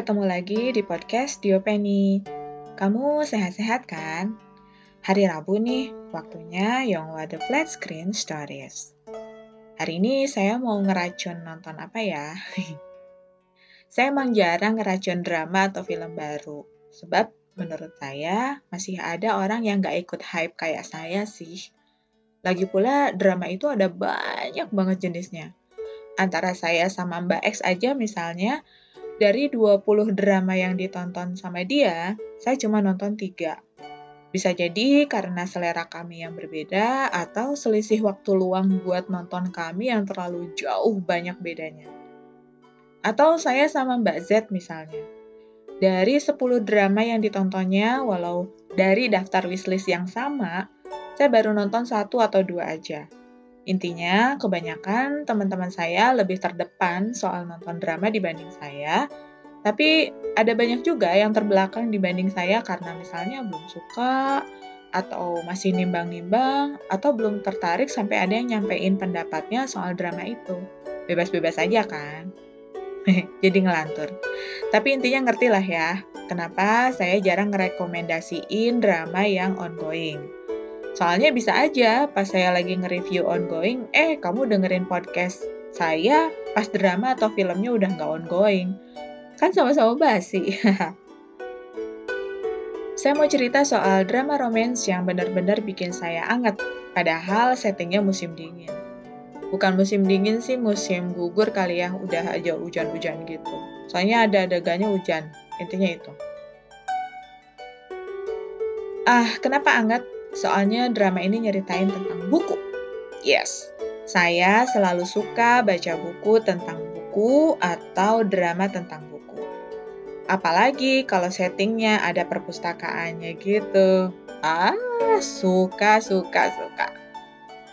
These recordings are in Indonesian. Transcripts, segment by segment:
ketemu lagi di podcast Diopeni. Kamu sehat-sehat kan? Hari Rabu nih, waktunya Young Water Flat Screen Stories. Hari ini saya mau ngeracun nonton apa ya? saya emang jarang ngeracun drama atau film baru. Sebab menurut saya masih ada orang yang gak ikut hype kayak saya sih. Lagi pula drama itu ada banyak banget jenisnya. Antara saya sama Mbak X aja misalnya, dari 20 drama yang ditonton sama dia, saya cuma nonton 3. Bisa jadi karena selera kami yang berbeda atau selisih waktu luang buat nonton kami yang terlalu jauh banyak bedanya. Atau saya sama Mbak Z misalnya. Dari 10 drama yang ditontonnya, walau dari daftar wishlist yang sama, saya baru nonton satu atau dua aja. Intinya, kebanyakan teman-teman saya lebih terdepan soal nonton drama dibanding saya, tapi ada banyak juga yang terbelakang dibanding saya karena misalnya belum suka, atau masih nimbang-nimbang, atau belum tertarik sampai ada yang nyampein pendapatnya soal drama itu. Bebas-bebas aja kan? Jadi ngelantur. Tapi intinya ngerti lah ya, kenapa saya jarang ngerekomendasiin drama yang ongoing. Soalnya bisa aja pas saya lagi nge-review ongoing, eh kamu dengerin podcast saya pas drama atau filmnya udah nggak ongoing. Kan sama-sama basi. saya mau cerita soal drama romance yang benar-benar bikin saya anget, padahal settingnya musim dingin. Bukan musim dingin sih, musim gugur kali ya, udah aja hujan-hujan gitu. Soalnya ada adegannya hujan, intinya itu. Ah, kenapa anget? Soalnya drama ini nyeritain tentang buku. Yes, saya selalu suka baca buku tentang buku atau drama tentang buku. Apalagi kalau settingnya ada perpustakaannya gitu. Ah, suka, suka, suka.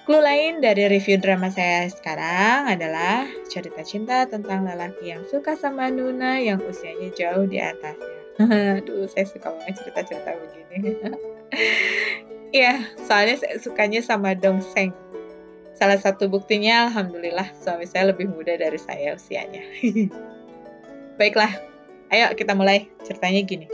Clue lain dari review drama saya sekarang adalah cerita cinta tentang lelaki yang suka sama Nuna yang usianya jauh di atasnya. Aduh, saya suka banget cerita-cerita begini. Iya, soalnya saya sukanya sama Dong Seng. Salah satu buktinya, Alhamdulillah, suami saya lebih muda dari saya usianya. Baiklah, ayo kita mulai. Ceritanya gini.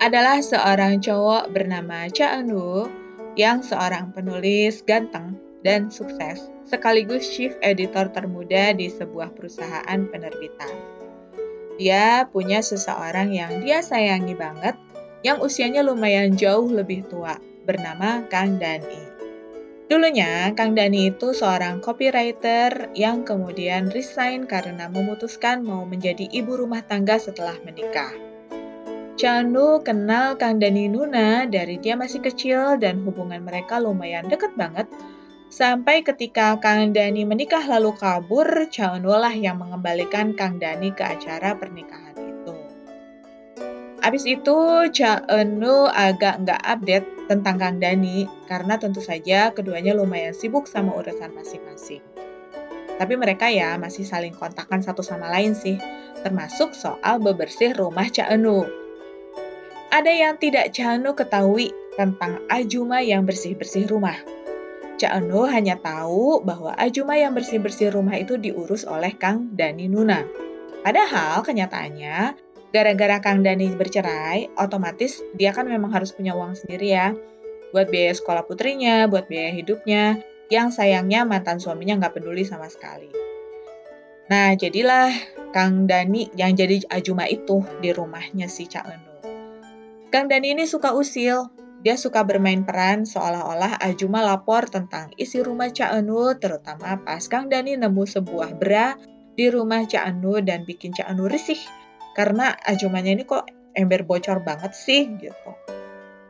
Adalah seorang cowok bernama Cha Eun yang seorang penulis ganteng dan sukses, sekaligus chief editor termuda di sebuah perusahaan penerbitan. Dia punya seseorang yang dia sayangi banget yang usianya lumayan jauh lebih tua, bernama Kang Dani. Dulunya, Kang Dani itu seorang copywriter yang kemudian resign karena memutuskan mau menjadi ibu rumah tangga setelah menikah. Chanu kenal Kang Dani Nuna dari dia masih kecil dan hubungan mereka lumayan deket banget. Sampai ketika Kang Dani menikah lalu kabur, Chanu lah yang mengembalikan Kang Dani ke acara pernikahan. Abis itu, Cha Eun agak nggak update tentang Kang Dani karena tentu saja keduanya lumayan sibuk sama urusan masing-masing. Tapi mereka ya masih saling kontakkan satu sama lain sih, termasuk soal bebersih rumah Cha Eun Ada yang tidak Cha Eun ketahui tentang Ajuma yang bersih-bersih rumah. Cha Eun hanya tahu bahwa Ajuma yang bersih-bersih rumah itu diurus oleh Kang Dani Nuna. Padahal kenyataannya gara-gara Kang Dani bercerai, otomatis dia kan memang harus punya uang sendiri ya. Buat biaya sekolah putrinya, buat biaya hidupnya, yang sayangnya mantan suaminya nggak peduli sama sekali. Nah, jadilah Kang Dani yang jadi ajuma itu di rumahnya si Cak Enu. Kang Dani ini suka usil. Dia suka bermain peran seolah-olah Ajuma lapor tentang isi rumah Cak Enu, terutama pas Kang Dani nemu sebuah bra di rumah Cak Enu dan bikin Cak Enu risih karena ajumannya ini kok ember bocor banget sih gitu.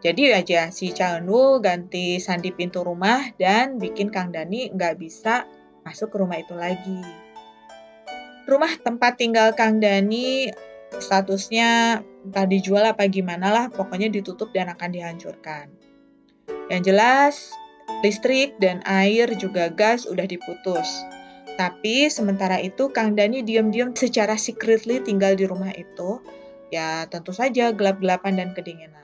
Jadi aja si Chanu ganti sandi pintu rumah dan bikin Kang Dani nggak bisa masuk ke rumah itu lagi. Rumah tempat tinggal Kang Dani statusnya entah dijual apa gimana lah, pokoknya ditutup dan akan dihancurkan. Yang jelas, listrik dan air juga gas udah diputus. Tapi sementara itu Kang Dani diam-diam secara secretly tinggal di rumah itu. Ya tentu saja gelap-gelapan dan kedinginan.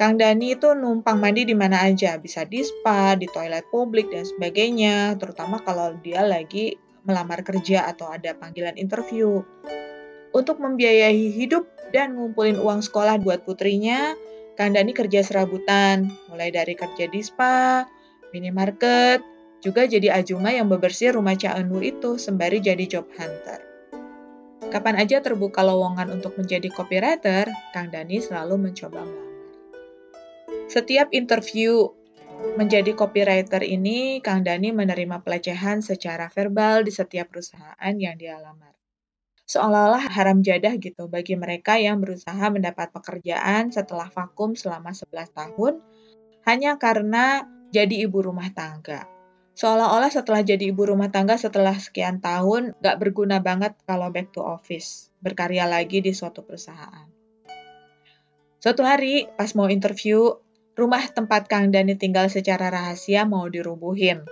Kang Dani itu numpang mandi di mana aja, bisa di spa, di toilet publik dan sebagainya, terutama kalau dia lagi melamar kerja atau ada panggilan interview. Untuk membiayai hidup dan ngumpulin uang sekolah buat putrinya, Kang Dani kerja serabutan, mulai dari kerja di spa, minimarket, juga jadi ajuma yang bebersih rumah Cak Enu itu sembari jadi job hunter. Kapan aja terbuka lowongan untuk menjadi copywriter, Kang Dani selalu mencoba melamar. Setiap interview menjadi copywriter ini, Kang Dani menerima pelecehan secara verbal di setiap perusahaan yang dia lamar seolah-olah haram jadah gitu bagi mereka yang berusaha mendapat pekerjaan setelah vakum selama 11 tahun hanya karena jadi ibu rumah tangga. Seolah-olah setelah jadi ibu rumah tangga setelah sekian tahun gak berguna banget kalau back to office, berkarya lagi di suatu perusahaan. Suatu hari pas mau interview, rumah tempat Kang Dani tinggal secara rahasia mau dirubuhin.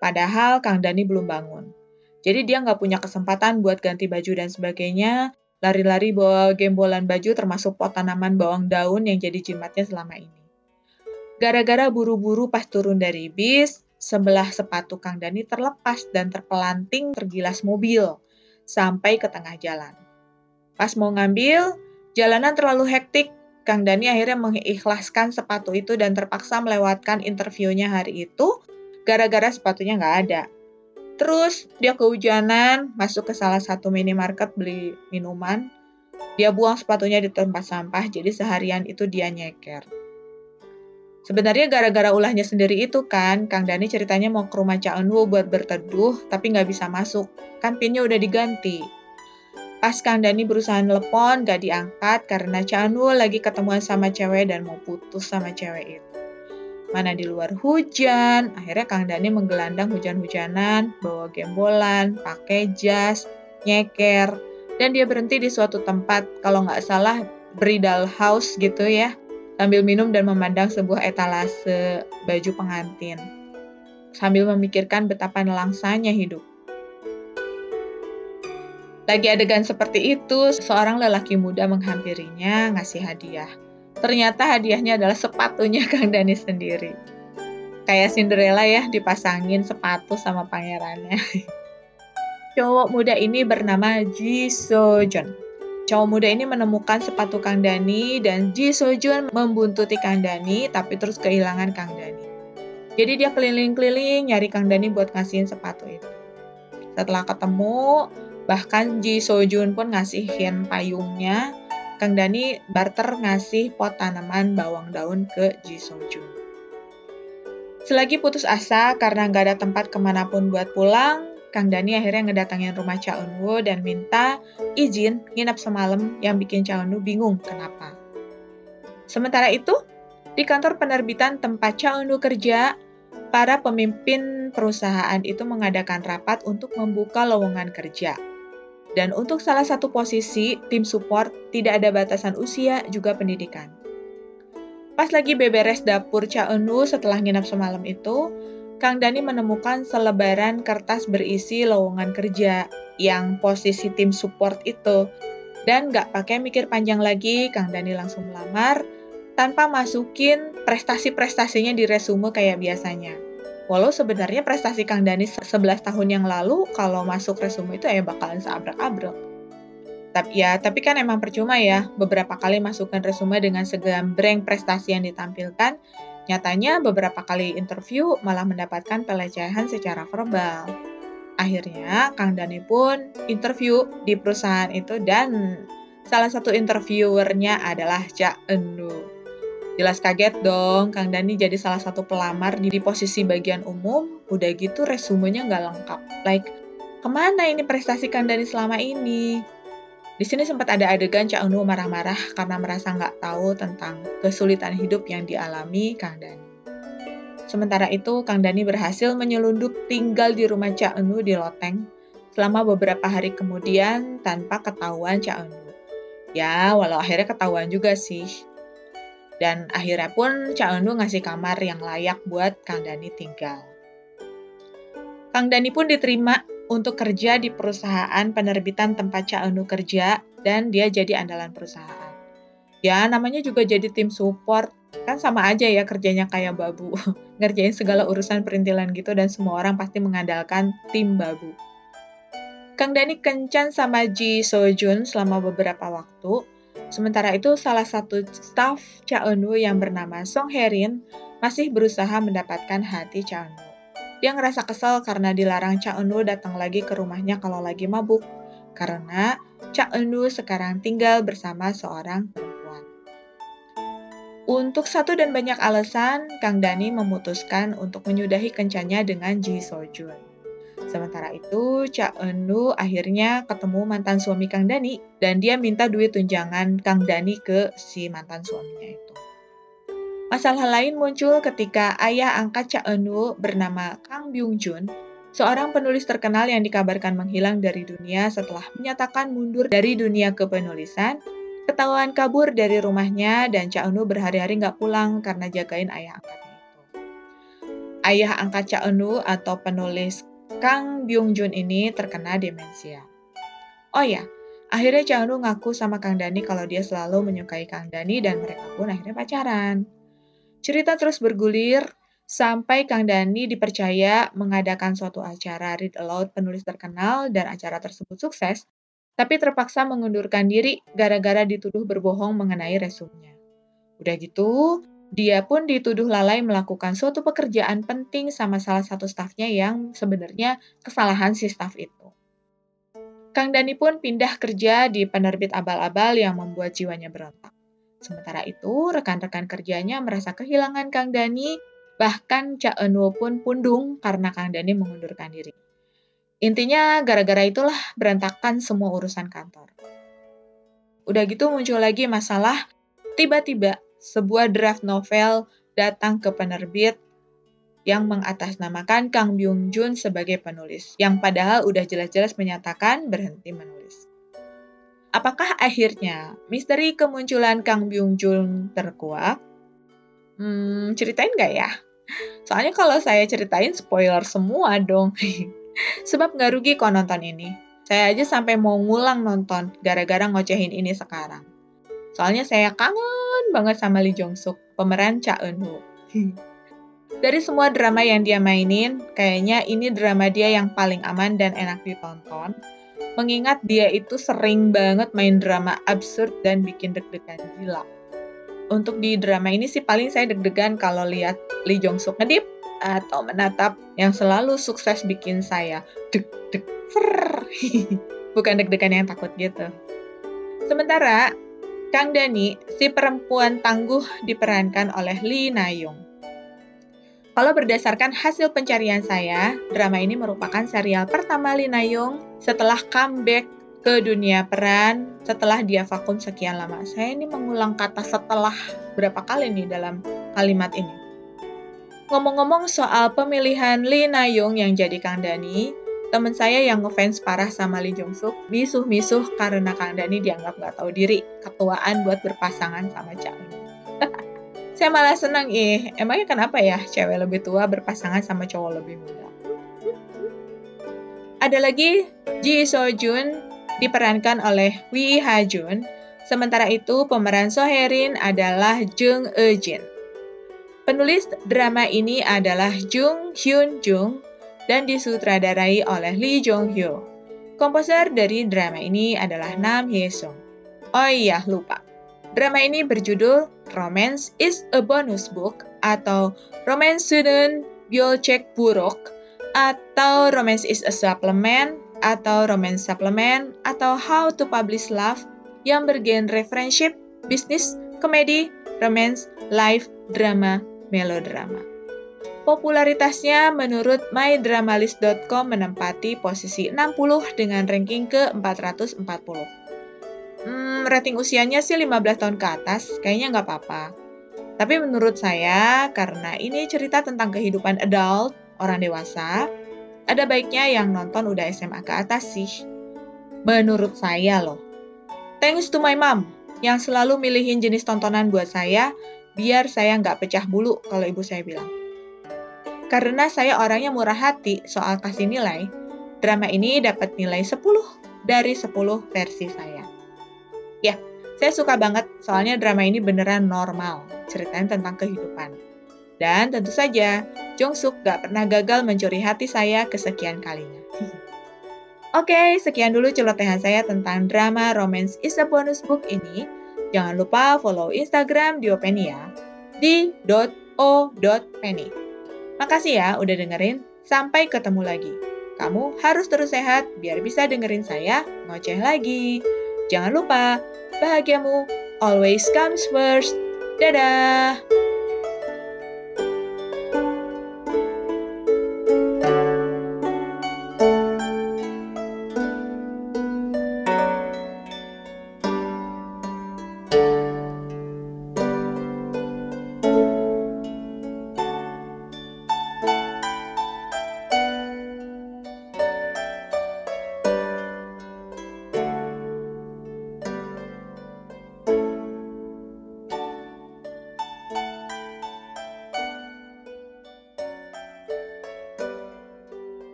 Padahal Kang Dani belum bangun. Jadi dia nggak punya kesempatan buat ganti baju dan sebagainya, lari-lari bawa gembolan baju termasuk pot tanaman bawang daun yang jadi jimatnya selama ini. Gara-gara buru-buru pas turun dari bis, sebelah sepatu Kang Dani terlepas dan terpelanting tergilas mobil sampai ke tengah jalan. Pas mau ngambil, jalanan terlalu hektik. Kang Dani akhirnya mengikhlaskan sepatu itu dan terpaksa melewatkan interviewnya hari itu gara-gara sepatunya nggak ada. Terus dia kehujanan, masuk ke salah satu minimarket beli minuman. Dia buang sepatunya di tempat sampah, jadi seharian itu dia nyeker. Sebenarnya gara-gara ulahnya sendiri itu kan, Kang Dani ceritanya mau ke rumah Cak Enwu buat berteduh, tapi nggak bisa masuk. Kan pinnya udah diganti. Pas Kang Dani berusaha telepon, gak diangkat karena Cak Enwu lagi ketemuan sama cewek dan mau putus sama cewek itu. Mana di luar hujan, akhirnya Kang Dani menggelandang hujan-hujanan, bawa gembolan, pakai jas, nyeker, dan dia berhenti di suatu tempat, kalau nggak salah bridal house gitu ya, sambil minum dan memandang sebuah etalase baju pengantin, sambil memikirkan betapa nelangsanya hidup. Lagi adegan seperti itu, seorang lelaki muda menghampirinya ngasih hadiah. Ternyata hadiahnya adalah sepatunya Kang Dani sendiri. Kayak Cinderella ya, dipasangin sepatu sama pangerannya. Cowok muda ini bernama Ji Sojun. Cowok muda ini menemukan sepatu Kang Dani dan Ji Sojun membuntuti Kang Dani tapi terus kehilangan Kang Dani. Jadi dia keliling-keliling nyari Kang Dani buat ngasihin sepatu itu. Setelah ketemu, bahkan Ji Sojun pun ngasihin payungnya Kang Dani barter ngasih pot tanaman bawang daun ke Ji Sung Jun. Selagi putus asa karena nggak ada tempat ke mana pun buat pulang, Kang Dani akhirnya ngedatangin rumah Cha Eun Woo dan minta izin nginap semalam yang bikin Cha Eun Woo bingung kenapa. Sementara itu, di kantor penerbitan tempat Cha Eun Woo kerja, para pemimpin perusahaan itu mengadakan rapat untuk membuka lowongan kerja. Dan untuk salah satu posisi, tim support tidak ada batasan usia juga pendidikan. Pas lagi beberes dapur Cha Eunu setelah nginap semalam itu, Kang Dani menemukan selebaran kertas berisi lowongan kerja yang posisi tim support itu. Dan gak pakai mikir panjang lagi, Kang Dani langsung melamar tanpa masukin prestasi-prestasinya di resume kayak biasanya. Walau sebenarnya prestasi Kang Dani 11 tahun yang lalu kalau masuk resume itu ya bakalan seabrak-abrak. Tapi ya, tapi kan emang percuma ya beberapa kali masukkan resume dengan segambreng prestasi yang ditampilkan. Nyatanya beberapa kali interview malah mendapatkan pelecehan secara verbal. Akhirnya Kang Dani pun interview di perusahaan itu dan salah satu interviewernya adalah Cak Enu. Jelas kaget dong, Kang Dani jadi salah satu pelamar di, posisi bagian umum, udah gitu resumenya nggak lengkap. Like, ke mana ini prestasi Kang Dani selama ini? Di sini sempat ada adegan Cak Unu marah-marah karena merasa nggak tahu tentang kesulitan hidup yang dialami Kang Dani. Sementara itu, Kang Dani berhasil menyelundup tinggal di rumah Cak Enu di Loteng selama beberapa hari kemudian tanpa ketahuan Cak Enu. Ya, walau akhirnya ketahuan juga sih. Dan akhirnya pun Cak Eundu ngasih kamar yang layak buat Kang Dani tinggal. Kang Dani pun diterima untuk kerja di perusahaan penerbitan tempat Cak Eundu kerja dan dia jadi andalan perusahaan. Ya, namanya juga jadi tim support. Kan sama aja ya kerjanya kayak babu. Ngerjain segala urusan perintilan gitu dan semua orang pasti mengandalkan tim babu. Kang Dani kencan sama Ji Sojun selama beberapa waktu. Sementara itu, salah satu staf Cha Eun-woo yang bernama Song Herin masih berusaha mendapatkan hati Cha Eun-woo. Dia ngerasa kesal karena dilarang Cha Eun-woo datang lagi ke rumahnya kalau lagi mabuk. Karena Cha Eun-woo sekarang tinggal bersama seorang perempuan. Untuk satu dan banyak alasan, Kang Dani memutuskan untuk menyudahi kencannya dengan Ji Sojun. Sementara itu, Cha Eun akhirnya ketemu mantan suami Kang Dani dan dia minta duit tunjangan Kang Dani ke si mantan suaminya itu. Masalah lain muncul ketika ayah angkat Cha Eun bernama Kang Byung Jun, seorang penulis terkenal yang dikabarkan menghilang dari dunia setelah menyatakan mundur dari dunia kepenulisan, ketahuan kabur dari rumahnya dan Cha Eun berhari-hari nggak pulang karena jagain ayah angkatnya itu. Ayah angkat Cha Eun atau penulis Kang Byung Jun ini terkena demensia. Oh ya, akhirnya Chang Ru ngaku sama Kang Dani kalau dia selalu menyukai Kang Dani dan mereka pun akhirnya pacaran. Cerita terus bergulir sampai Kang Dani dipercaya mengadakan suatu acara read aloud penulis terkenal dan acara tersebut sukses, tapi terpaksa mengundurkan diri gara-gara dituduh berbohong mengenai resumnya. Udah gitu, dia pun dituduh lalai melakukan suatu pekerjaan penting sama salah satu stafnya yang sebenarnya kesalahan si staf itu. Kang Dani pun pindah kerja di penerbit abal-abal yang membuat jiwanya berontak. Sementara itu, rekan-rekan kerjanya merasa kehilangan Kang Dani, bahkan Cak Enwo pun pundung karena Kang Dani mengundurkan diri. Intinya, gara-gara itulah berantakan semua urusan kantor. Udah gitu muncul lagi masalah, tiba-tiba sebuah draft novel datang ke penerbit yang mengatasnamakan Kang Byung Jun sebagai penulis, yang padahal udah jelas-jelas menyatakan berhenti menulis. Apakah akhirnya misteri kemunculan Kang Byung Jun terkuak? Hmm, ceritain nggak ya? Soalnya kalau saya ceritain spoiler semua dong. Sebab nggak rugi kok nonton ini. Saya aja sampai mau ngulang nonton gara-gara ngocehin ini sekarang. Soalnya saya kangen banget sama Lee Jong Suk, pemeran Cha Eun Woo. Dari semua drama yang dia mainin, kayaknya ini drama dia yang paling aman dan enak ditonton. Mengingat dia itu sering banget main drama absurd dan bikin deg-degan gila. Untuk di drama ini sih paling saya deg-degan kalau lihat Lee Jong Suk ngedip atau menatap yang selalu sukses bikin saya deg-deg Bukan deg-degan yang takut gitu. Sementara Kang Dani, si perempuan tangguh diperankan oleh Lee Na-young. Kalau berdasarkan hasil pencarian saya, drama ini merupakan serial pertama Lee Na-young setelah comeback ke dunia peran setelah dia vakum sekian lama. Saya ini mengulang kata setelah berapa kali nih dalam kalimat ini. Ngomong-ngomong soal pemilihan Lee Na-young yang jadi Kang Dani, Temen saya yang ngefans parah sama Lee Jong Suk, misuh-misuh karena Kang Dani dianggap gak tahu diri, ketuaan buat berpasangan sama Cha saya malah senang ih, emangnya kenapa ya cewek lebih tua berpasangan sama cowok lebih muda? Ada lagi Ji So Jun diperankan oleh Wi Ha Jun, sementara itu pemeran So Herin adalah Jung Eun Jin. Penulis drama ini adalah Jung Hyun Jung dan disutradarai oleh Lee Jong Hyo. Komposer dari drama ini adalah Nam Hye Sung. Oh iya, lupa. Drama ini berjudul Romance is a Bonus Book atau Romance Student Byolchek Burok atau Romance is a Supplement atau Romance Supplement atau How to Publish Love yang bergenre friendship, bisnis, komedi, romance, live, drama, melodrama. Popularitasnya menurut mydramalist.com menempati posisi 60 dengan ranking ke 440. Rating usianya sih 15 tahun ke atas, kayaknya nggak apa-apa. Tapi menurut saya, karena ini cerita tentang kehidupan adult, orang dewasa, ada baiknya yang nonton udah SMA ke atas sih. Menurut saya loh. Thanks to my mom, yang selalu milihin jenis tontonan buat saya, biar saya nggak pecah bulu kalau ibu saya bilang. Karena saya orangnya murah hati soal kasih nilai, drama ini dapat nilai 10 dari 10 versi saya. Ya, saya suka banget soalnya drama ini beneran normal, ceritain tentang kehidupan. Dan tentu saja, Jong Suk gak pernah gagal mencuri hati saya kesekian kalinya. Oke, sekian dulu celotehan saya tentang drama Romance is a Bonus Book ini. Jangan lupa follow Instagram Diopeni ya, di .o.penny. Makasih ya udah dengerin, sampai ketemu lagi. Kamu harus terus sehat biar bisa dengerin saya ngoceh lagi. Jangan lupa, bahagiamu always comes first. Dadah!